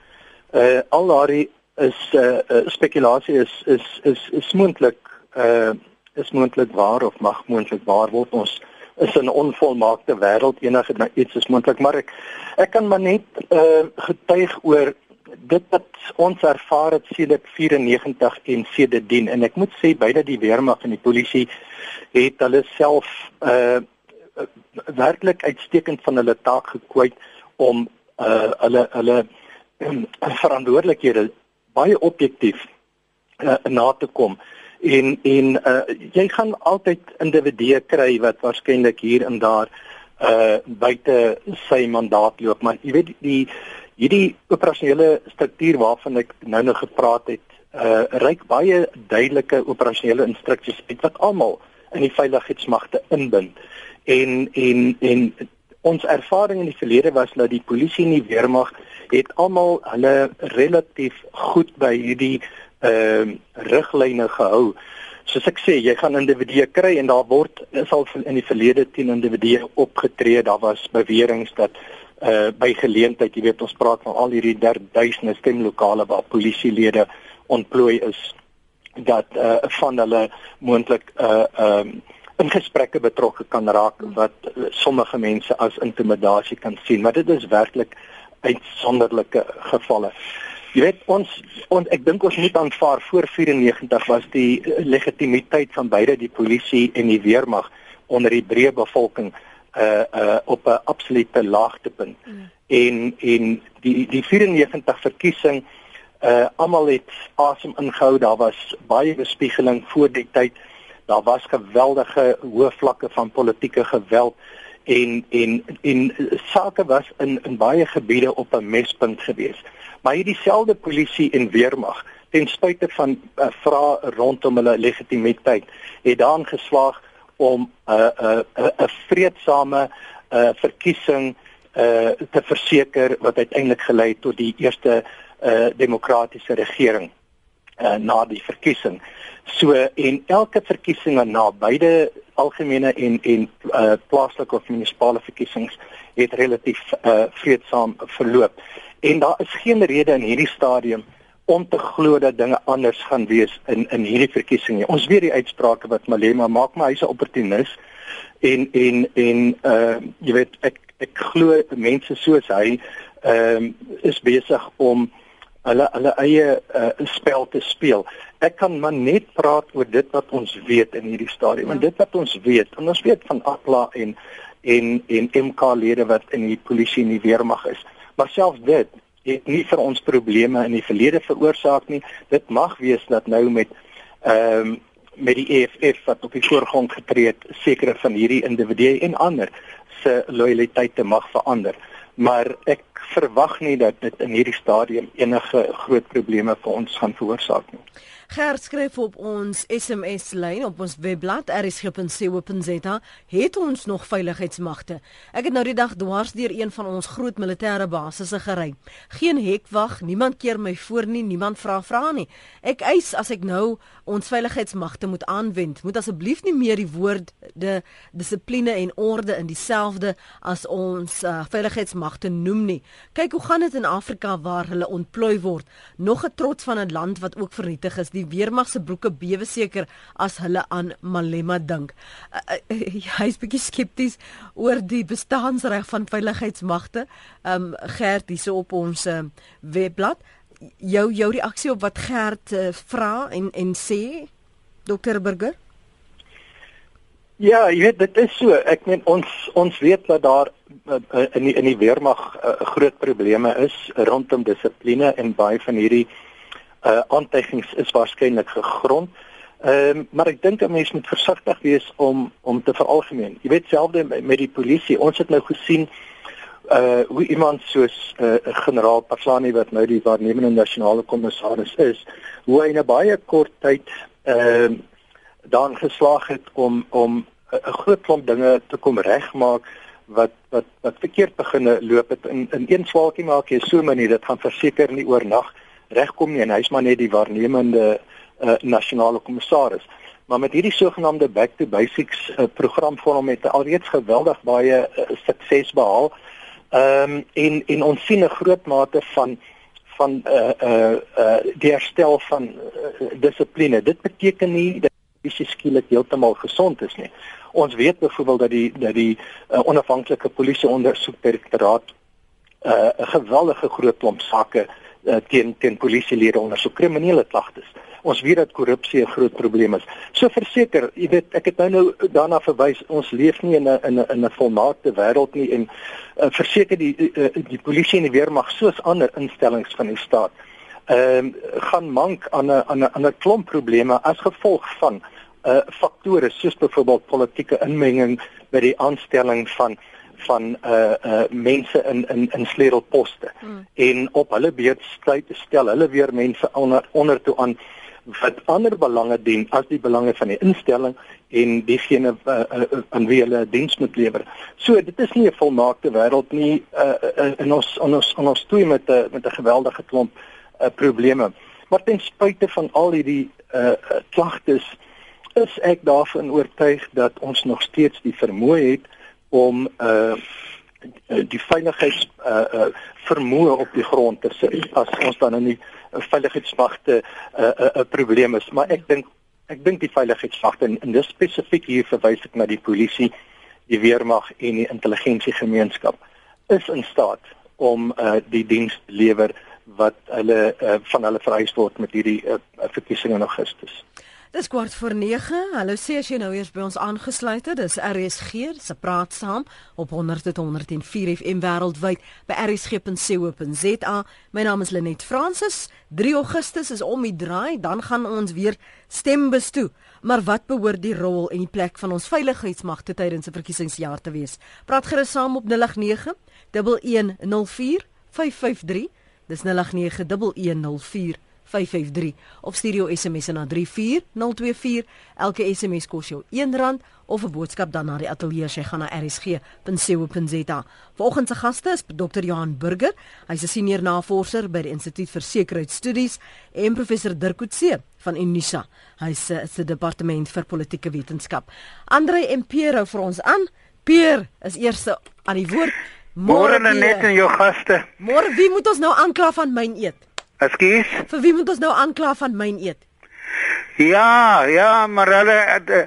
Uh al daardie is uh, uh spekulasie is is is is moontlik uh is moontlik waar of mag moontlik waar word ons is 'n onvolmaakte wêreld enige iets is moontlik maar ek ek kan maar net uh getuig oor dit wat ons ervaar het sedert 94 en sedertdien en ek moet sê beide die weermag en die polisie het hulle self uh werklik uitstekend van hulle taak gekwyt om uh hulle hulle um, verantwoordelikhede baie objektief uh, na te kom en en uh jy gaan altyd individue kry wat waarskynlik hier en daar uh buite sy mandaat loop maar jy weet die hierdie operasionele struktuur waarvan ek nou nog gepraat het, uh reik baie duidelike operasionele instruksies uit wat almal in die veiligheidsmagte inbind. En en en ons ervaring in die verlede was dat die polisie en die weermag het almal hulle relatief goed by hierdie ehm uh, riglyne gehou. Soos ek sê, jy gaan individue kry en daar word is al in die verlede teen individue opgetree. Daar was beweringe dat uh by geleentheid, jy weet ons praat van al hierdie duisende stemlokale waar polisielede ontplooi is dat uh van hulle moontlik uh um in gesprekke betrokke kan raak wat uh, sommige mense as intimidasie kan sien, maar dit is werklik uitsonderlike gevalle. Jy weet ons ons ek dink ons moet aanvaar voor 94 was die legitimiteit van beide die polisie en die weermag onder die breë bevolking uh uh op 'n absolute laagtepunt. Mm. En en die die 94 verkiesing uh almal het asem ingehou. Daar was baie bespiegeling voor die tyd. Daar was geweldige hoë vlakke van politieke geweld en en en sake was in in baie gebiede op 'n mespunt gewees. Maar hierdie selfde polisie en weermag ten spyte van uh, vrae rondom hulle legitimiteit het daan geslaag om 'n uh, 'n uh, 'n uh, vredesame uh, verkiesing uh, te verseker wat uiteindelik gelei het tot die eerste uh, demokratiese regering uh, na die verkiesing. So en elke verkiesing na beide algemene en en uh, plaaslike of munisipale verkiesings het relatief uh, vredesaam verloop. En daar is geen rede in hierdie stadium om te glo dat dinge anders gaan wees in in hierdie verkiesing nie. Ons weet die uitsprake wat Malema maak, maar hy's 'n opportunis en en en uh jy weet ek ek glo mense soos hy ehm uh, is besig om hulle hulle eie uh, spel te speel. Ek kan maar net praat oor dit wat ons weet in hierdie stadium. Ja. En dit wat ons weet, en ons weet van Atla en en en MK lede wat in die polisie en die weermag is. Maar selfs dit het nie vir ons probleme in die verlede veroorsaak nie. Dit mag wees dat nou met ehm um, met die EFF wat op die voorgrond getree het, sekere van hierdie individue en ander se loyaliteite mag verander. Maar ek verwag nie dat dit in hierdie stadium enige groot probleme vir ons gaan veroorsaak nie. Gert skryf op ons SMS lyn op ons webblad rsg.co.za het ons nog veiligheidsmagte. Ek het nou die dag dwars deur een van ons groot militêre basisse gery. Geen hekwag, niemand keer my voor nie, niemand vra vra nie. Ek eis as ek nou ons veiligheidsmagte moet aanwend, moet asseblief nie meer die woord de dissipline en orde in dieselfde as ons uh, veiligheidsmagte noem nie. Kyk hoe gaan dit in Afrika waar hulle ontplooi word. Nog 'n trots van 'n land wat ook vernietig is die weermag se broeke bewe seker as hulle aan Malema dink. Uh, uh, Hy's bietjie skepties oor die bestaansreg van veiligheidsmagte. Um Gert hierso op ons uh, webblad. Jou jou reaksie op wat Gert uh, vra en en sê Dr Burger? Ja, jy weet dit is so. Ek meen ons ons weet dat daar in die, in die weermag uh, groot probleme is rondom dissipline en baie van hierdie uh aantuigings is waarskynlik gegrond. Ehm um, maar ek dink 'n mens moet versigtig wees om om te veralgemeen. Jy weet selfde met die polisie. Ons het nou gesien uh hoe iemand soos 'n uh, generaal Paslani wat nou die waarnemende nasionale kommissaris is, hoe hy in 'n baie kort tyd ehm uh, dan geslaag het om om 'n groot klomp dinge te kom regmaak wat wat wat verkeerd beginne loop het in in een swaalkie maak jy so manier dit gaan verseker nie oornag regkom nie en hy's maar net die waarnemende uh, nasionale kommissaris. Maar met hierdie sogenaamde back to basics uh, program vir hom het alreeds geweldig baie uh, sukses behaal. Ehm um, en en ons sien 'n groot mate van van uh uh uh die herstel van uh, dissipline. Dit beteken nie dat jy skielik heeltemal gesond is nie. Ons weet byvoorbeeld dat die dat die uh, onafhanklike polisie ondersoekdirektoraat uh 'n geweldige groot klomp sake uh, teen teen polisielede ondersoek kriminele klagtes. Ons weet dat korrupsie 'n groot probleem is. So verseker, jy weet, ek het nou nou daarna verwys, ons leef nie in 'n in 'n in 'n volmaakte wêreld nie en uh, verseker die uh, die polisie en die weermag soos ander instellings van die staat ehm uh, gaan mank aan 'n aan 'n aan 'n klomp probleme as gevolg van uh faktore soos byvoorbeeld politieke inmenging by die aanstelling van van uh uh mense in in in sleutelposte hmm. en op hulle beurt stel hulle weer mense onder onder toe aan wat ander belange dien as die belange van die instelling en diegene uh, uh, aan wie hulle diens moet lewer. So dit is nie 'n volmaakte wêreld nie uh, in ons in ons in ons toe met 'n met 'n geweldige klomp uh, probleme. Maar ten spyte van al hierdie uh, klagtes is ek daarvan oortuig dat ons nog steeds die vermoë het om uh die veiligheids uh, uh vermoë op die grond te sit as ons dan in die veiligheidsmagte 'n uh, 'n uh, uh, probleem is, maar ek dink ek dink die veiligheidsmagte en, en dis spesifiek hier verwys ek na die polisie, die weermag en die intelligensiegemeenskap is in staat om uh, die diens te lewer wat hulle uh, van hulle vereis word met hierdie uh, verkiesing in Augustus. Dis kwart voor 9. Hallo sê as jy nou eers by ons aangesluit het. Dis RSG se praat saam op 100.104 FM wêreldwyd by rsg.co.za. My naam is Lenet Fransis. 3 Augustus is om die draai, dan gaan ons weer stembus toe. Maar wat behoort die rol en die plek van ons veiligheidsmagte tydens 'n verkiesingsjaar te wees? Praat gerus saam op 089 1104 553. Dis 089 1104 553 of stuur jou SMS na 34024. Elke SMS kos jou R1 of 'n boodskap dan na die ateljee jy gaan na rsg.co.za. Vanoggend se gaste is Dr. Johan Burger. Hy's 'n senior navorser by die Instituut vir Sekuriteitsstudies en professor Dirk Coetzee van Unisa. Hy's uh, se departement vir politieke wetenskap. Andre en Pierre hou vir ons aan. Pierre is eers aan die woord. Môre net en jou gaste. Môre wie moet ons nou aankla van myn eet? Ekskuus. Vir wie moet ons nou aankla van myn eet? Ja, ja, maar hulle uh,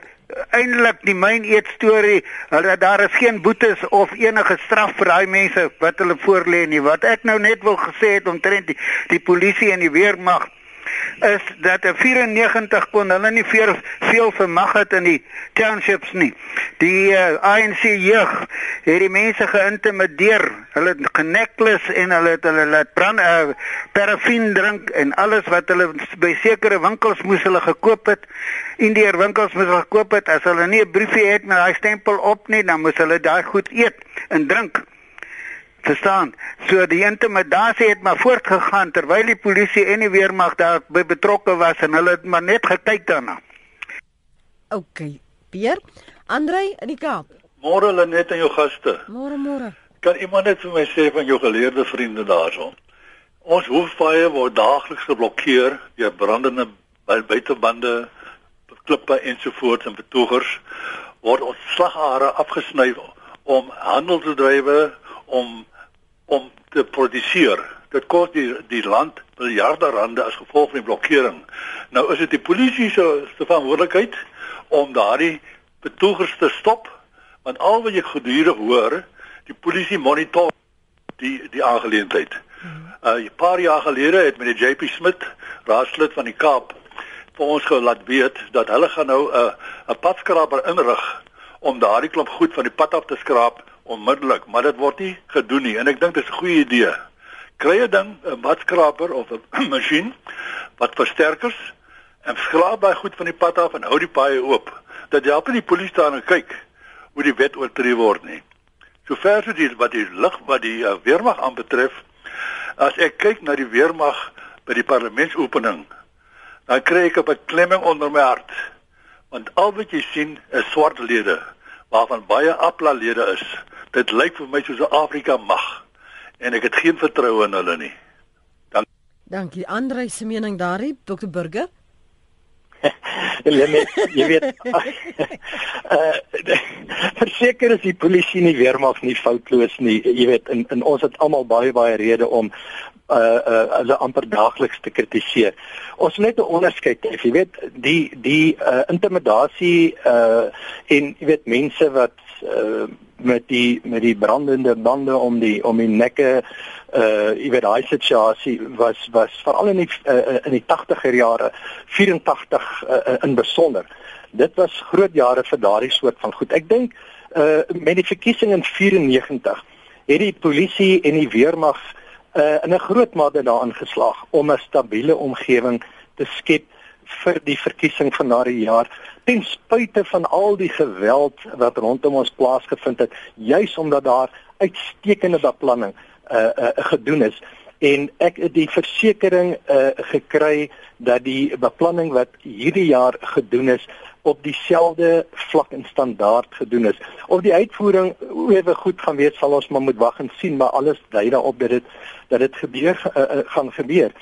eintlik die myn eet storie, hulle daar is geen boetes of enige straf vir daai mense wat hulle voorlê nie. Wat ek nou net wil gesê het omtrent die, die polisie en die weermag is dat 'n 94 kon hulle nie veel veel vermag het in die townships nie. Die uh, eh, ANC jeug het die mense geïntimideer. Hulle het genekles en hulle het hulle laat brand uh, parafin drink en alles wat hulle by sekere winkels moes hulle gekoop het. Indiër winkels moes hulle gekoop het as hulle nie 'n briefie het met daai stempel op nie, dan moes hulle daai goed eet en drink. Verstaan? So die intimidasie het maar voortgegaan terwyl die polisie en die weermag daar betrokke was en hulle het maar net gekyk daarna. OK. Pier, Andrei in die Kaap. Môre hulle net aan jou gaste. Môre môre. Kan iemand net vir my sê van jou geleerde vriende daarson? Ons hoofpaaie word daagliks geblokkeer deur brandende buitebande, klippe ensovoorts en betogers word ons slaghare afgesny om handel te drywe om om te produseer. Dit kos die die land miljarde rande as gevolg van die blokkering. Nou is dit die polisie se se verantwoordelikheid om daardie betogers te stop want al wat jy gedurende hoor, die polisie monitor die die aangeleentheid. Uh 'n paar jaar gelede het meneer JP Smith, raadslid van die Kaap, vir ons gelaat weet dat hulle gaan nou 'n uh, 'n padskraper inrig om daardie klomp goed van die pad af te skraap onmiddellik, maar dit word nie gedoen nie en ek dink dit is 'n goeie idee. Kry 'n ding, 'n matskraper of 'n masjien wat versterkers en skraap daai goed van die pad af en hou die paaie oop. Dat help nie die polisie staan en kyk hoe die wet oortree word nie. Sover so die wat die lig wat die uh, weermag aanbetref, as ek kyk na die weermag by die parlementsopening, dan kry ek 'n beklemming onder my hart. Want al wat jy sien is swart lede waarvan baie apla lede is dit lyk vir my soos 'n Afrika mag en ek het geen vertroue in hulle nie. Dan Dankie. Andre se mening daarin, Dr Burger. Hulle jy weet uh verseker is die polisie nie weermag nie foutloos nie. Jy weet in in ons het almal baie baie redes om uh uh hulle amper daagliks te kritiseer. Ons moet net 'n onderskeid hê. Jy weet die die uh intimidasie uh en jy weet mense wat uh met die met die brandende bande om die om die nekke uh jy weet daai situasie was was veral in die uh, in die 80er jare 84 uh, in besonder dit was groot jare vir daardie soort van goed ek dink uh met die verkiesing in 94 het die polisie en die weermag uh in 'n groot mate daarin geslaag om 'n stabiele omgewing te skep vir die verkiesing van daardie jaar ten spyte van al die geweld wat rondom ons plaasgevind het juis omdat daar uitstekende beplanning uh, uh gedoen is. En ek het die versekering uh gekry dat die beplanning wat hierdie jaar gedoen is op dieselfde vlak en standaard gedoen is. Of die uitvoering ewe goed gaan wees sal ons maar moet wag en sien, maar alles dui daarop dat dit dat dit gebeur uh, uh, gaan gebeur.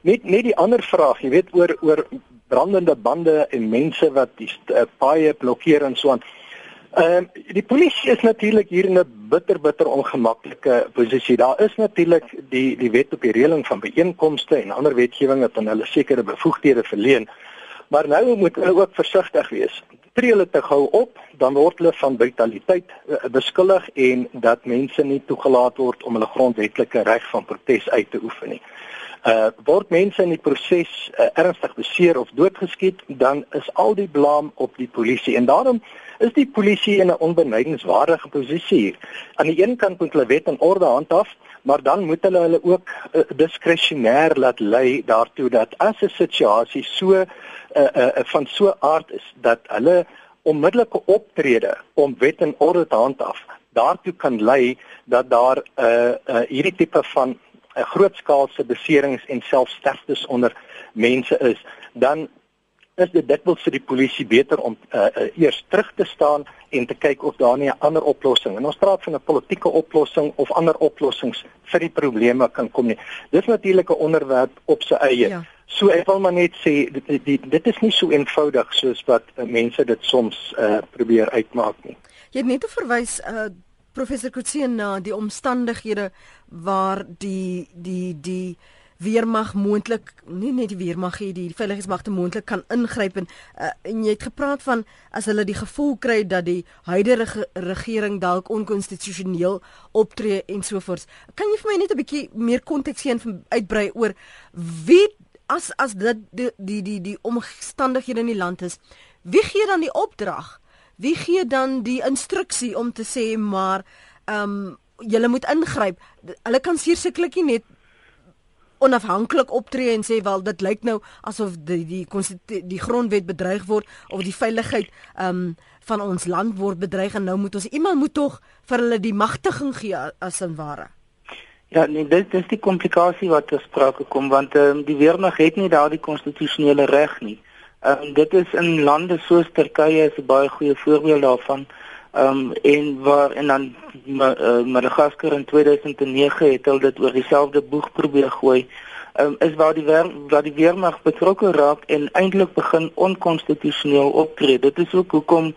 Net net die ander vraag, jy weet oor oor brandende bande en mense wat die uh, paaie blokkeer en so aan. Ehm uh, die polisie is natuurlik hier in 'n bitter bitter ongemaklike posisie. Daar is natuurlik die die wet op die reëling van byeenkomste en ander wetgewing wat aan hulle sekere bevoegdhede verleen. Maar nou moet hulle ook versigtig wees. Tree hulle te gou op, dan word hulle van brutaliteit uh, beskuldig en dat mense nie toegelaat word om hulle grondwetlike reg van protes uit te oefen nie. Uh word mense in die proses uh, ernstig beseer of doodgeskiet, dan is al die blame op die polisie en daarom is die polisie in 'n onbenadigingswaardige posisie hier. Aan die een kant moet hulle wet en orde handhaaf, maar dan moet hulle hulle ook uh, diskresionêr laat lei daartoe dat as 'n situasie so uh, uh, van so aard is dat hulle onmiddellike optrede om wet en orde te handhaaf daartoe kan lei dat daar 'n uh, uh, hierdie tipe van 'n grootskaalse beserings en selfs sterftes onder mense is, dan is dit dikwels vir die polisie beter om uh, uh, eers terug te staan en te kyk of daar nie 'n ander oplossing. En ons praat van 'n politieke oplossing of ander oplossings vir die probleme kan kom nie. Dis natuurlik 'n onderwerp op sy eie. Ja. So ek wil maar net sê dit, dit dit is nie so eenvoudig soos wat uh, mense dit soms uh, probeer uitmaak nie. Jy het net verwys uh professor Kutsie na die omstandighede waar die die die weermag moontlik nie net die weermag hier die veiligheidsmagte moontlik kan ingryp en uh, en jy het gepraat van as hulle die gevoel kry dat die huidige regering dalk onkonstitusioneel optree en so voort. Kan jy vir my net 'n bietjie meer konteks gee en uitbrei oor wie as as dit die die die die omstandighede in die land is, wie gee dan die opdrag? Wie gee dan die instruksie om te sê maar ehm um, julle moet ingryp. Hulle kan sekerlik nie net onafhanklik optree en sê wel dit lyk nou asof die die die grondwet bedreig word of die veiligheid ehm um, van ons land word bedreig en nou moet ons iemand moet tog vir hulle die magtiging gee as in ware. Ja, nee, dit is die komplikasie wat ter sprake kom want ehm um, die weermag het nie daardie konstitusionele reg nie. Ehm um, dit is in lande soos Turkye is 'n baie goeie voorbeeld daarvan. Ehm um, en waar en dan uh, Madagaskar in 2009 het hulle dit oor dieselfde boeg probeer gooi. Ehm um, is waar die weer, waar die weermag betrokke raak en eintlik begin onkonstitusioneel optree. Dit is ook hoekom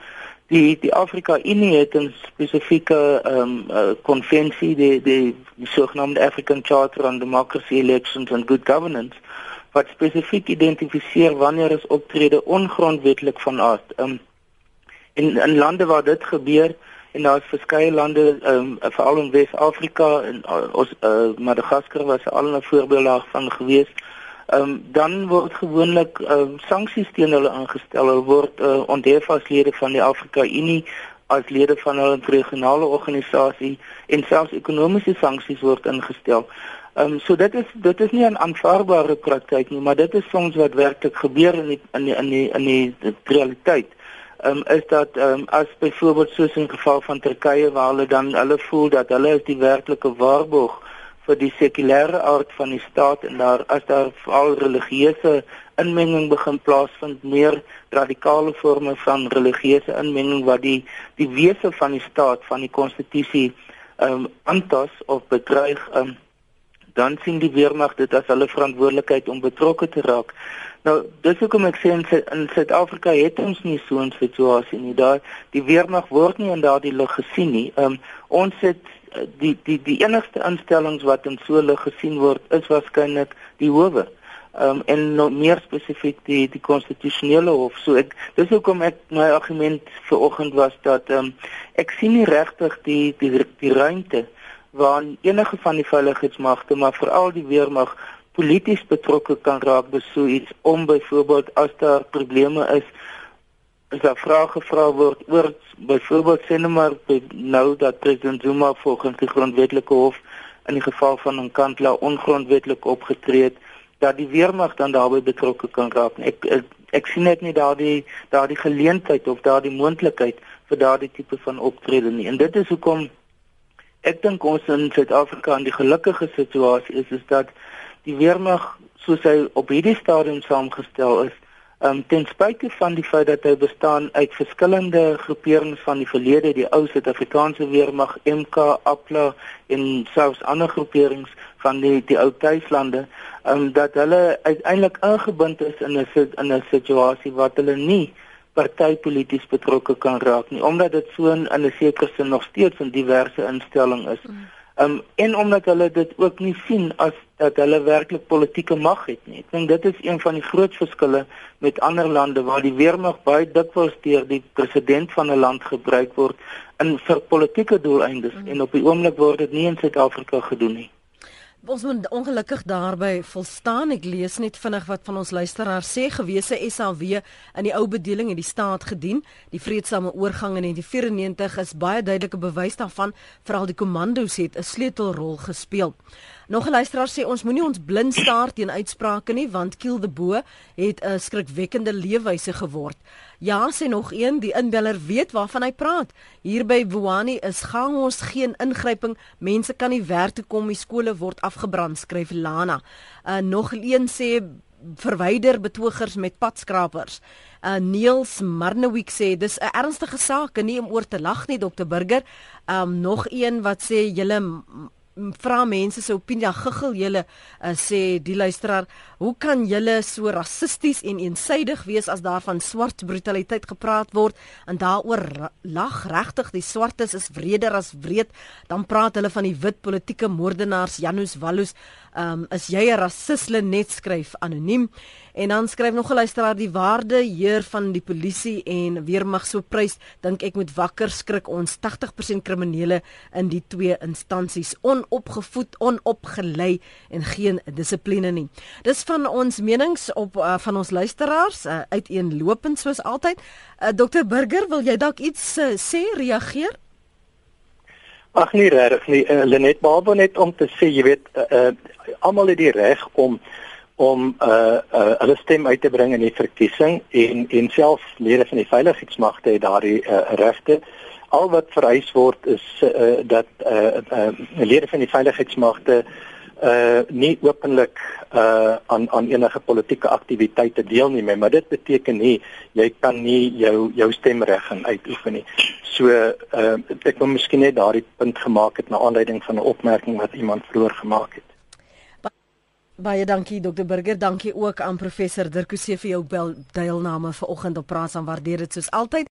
die die Afrika Unie het 'n spesifieke ehm um, uh, konvensie die die, die sogenaamde African Charter on Democracy Elections and Good Governance wat spesifiek identifiseer wanneer is optrede ongrondwetlik van aard. Ehm um, in in lande waar dit gebeur en daar is verskeie lande um, veral in Wes-Afrika en uh, ons uh, Madagaskar was al 'n voorbeeld daarvan gewees. Ehm um, dan word gewoonlik um, sanksies teen hulle aangestel. Hulle word uh, onthef as lede van die Afrika Unie as lede van 'n regionale organisasie en selfs ekonomiese sanksies word ingestel. Ehm um, so dit is dit is nie 'n aanvaarbare praktyk nie, maar dit is soms wat werklik gebeur in die, in die, in die, in die realiteit um, is dat um, as byvoorbeeld soos in geval van Turkye waar hulle dan hulle voel dat hulle is die werklike waarborg vir die sekulêre aard van die staat en daar as daar veral religieuse inmenging begin plaasvind meer radikale forme van religieuse inmenging wat die die wese van die staat van die konstitusie ehm um, aantas of bedreig um, dan sien die weermag dit as hulle verantwoordelikheid om betrokke te raak. Nou, dis hoekom ek sê in Suid-Afrika het ons nie so 'n situasie nie. Daar die weermag word nie in daardie lig gesien nie. Um ons het eh, die die die enigste instellings wat in so lig gesien word is waarskynlik die howe. Um en nou meer spesifiek die die konstitusionele hof. So ek dis hoekom ek my argument vanoggend was dat um ek sien nie regtig die die die ruimte waar enige van die veiligheidsmagte maar veral die weermag polities betrokke kan raak by so iets. Om byvoorbeeld as daar probleme is is daar vrae gevra word oor byvoorbeeld sê net maar by, nou dat president Zuma volgens die grondwetlike hof in die geval van 'n kantla ongrondwetlik opgetree het dat die weermag dan daarbey betrokke kan raak. Ek ek, ek sien net nie daardie daardie geleentheid of daardie moontlikheid vir daardie tipe van optrede nie. En dit is hoekom ek dink ons in Suid-Afrika in die gelukkige situasie is is dat die weermag soos hy op hierdie stadium saamgestel is, um, ten spyte van die feit dat hy bestaan uit verskillende groeperings van die verlede, die ou Suid-Afrikaanse weermag, MK, APLA en selfs ander groeperings van die die ou tuislande, um, dat hulle uiteindelik ingebind is in 'n in 'n situasie wat hulle nie partypolities betrokke kan raak nie omdat dit so in 'n sekere sin nog steeds 'n diverse instelling is. Mm. Um en omdat hulle dit ook nie sien as dat hulle werklik politieke mag het nie. Ek dink dit is een van die groot verskille met ander lande waar die weermag baie dikwels deur die president van 'n land gebruik word in vir politieke doeleindes mm. en op die oomblik word dit nie in Suid-Afrika gedoen nie. Ons moet ongelukkig daarby volstaan. Ek lees net vinnig wat van ons luisteraars sê. Gewese SAW in die ou bedeling het die staat gedien. Die vreedsame oorgang in 1994 is baie duidelike bewys daarvan. Veral die kommandos het 'n sleutelrol gespeel. Nog 'n luisteraar sê ons moenie ons blind staar teen uitsprake nie want Kiel de Bo het 'n skrikwekkende leefwyse geword. Ja, sê nog een, die inbeller weet waarvan hy praat. Hier by Wuani is gang ons geen ingryping. Mense kan nie werk toe kom, die skole word afgebrand, skryf Lana. Uh, nog een sê verwyder betogers met padskrapers. Uh Niels Marnewiek sê dis 'n ernstige saak en nie om oor te lag nie Dr Burger. Um nog een wat sê julle vra mense se opinie. Giggel julle uh, sê die luisteraar hoe kan julle so rassisties en eensydig wees as daar van swart brutaliteit gepraat word en daaroor lag regtig die swartes is wreder as wreed dan praat hulle van die wit politieke moordenaars Janus Wallus. Um, is jy 'n rassisle net skryf anoniem En dan skryf nog 'n luisteraar die waarde heer van die polisie en weermag so prys, dink ek moet wakker skrik ons 80% kriminele in die twee instansies onopgevoed, onopgelei en geen dissipline nie. Dis van ons menings op uh, van ons luisteraars uh, uiteenlopend soos altyd. Uh, Dr Burger, wil jy dalk iets uh, sê, reageer? Ag nee, reg nie. Uh, Lenet Babo net om te sê, jy weet, uh, uh, almal het die reg om om uh uh hulle stem uit te bring in die verkiesing en en selfs lede van die veiligheidsmagte het daardie uh, regte. Al wat vereis word is uh dat uh, uh lede van die veiligheidsmagte uh nie openlik uh aan aan enige politieke aktiwiteite deelneem, maar dit beteken nie jy kan nie jou jou stemreg uitoefen nie. So uh ek wil miskien net daardie punt gemaak het na aanleiding van 'n opmerking wat iemand vroeër gemaak het. Baie dankie Dr Burger, dankie ook aan professor Dirk Coetzee vir jou deelname vanoggend op praat aan waardeer dit soos altyd.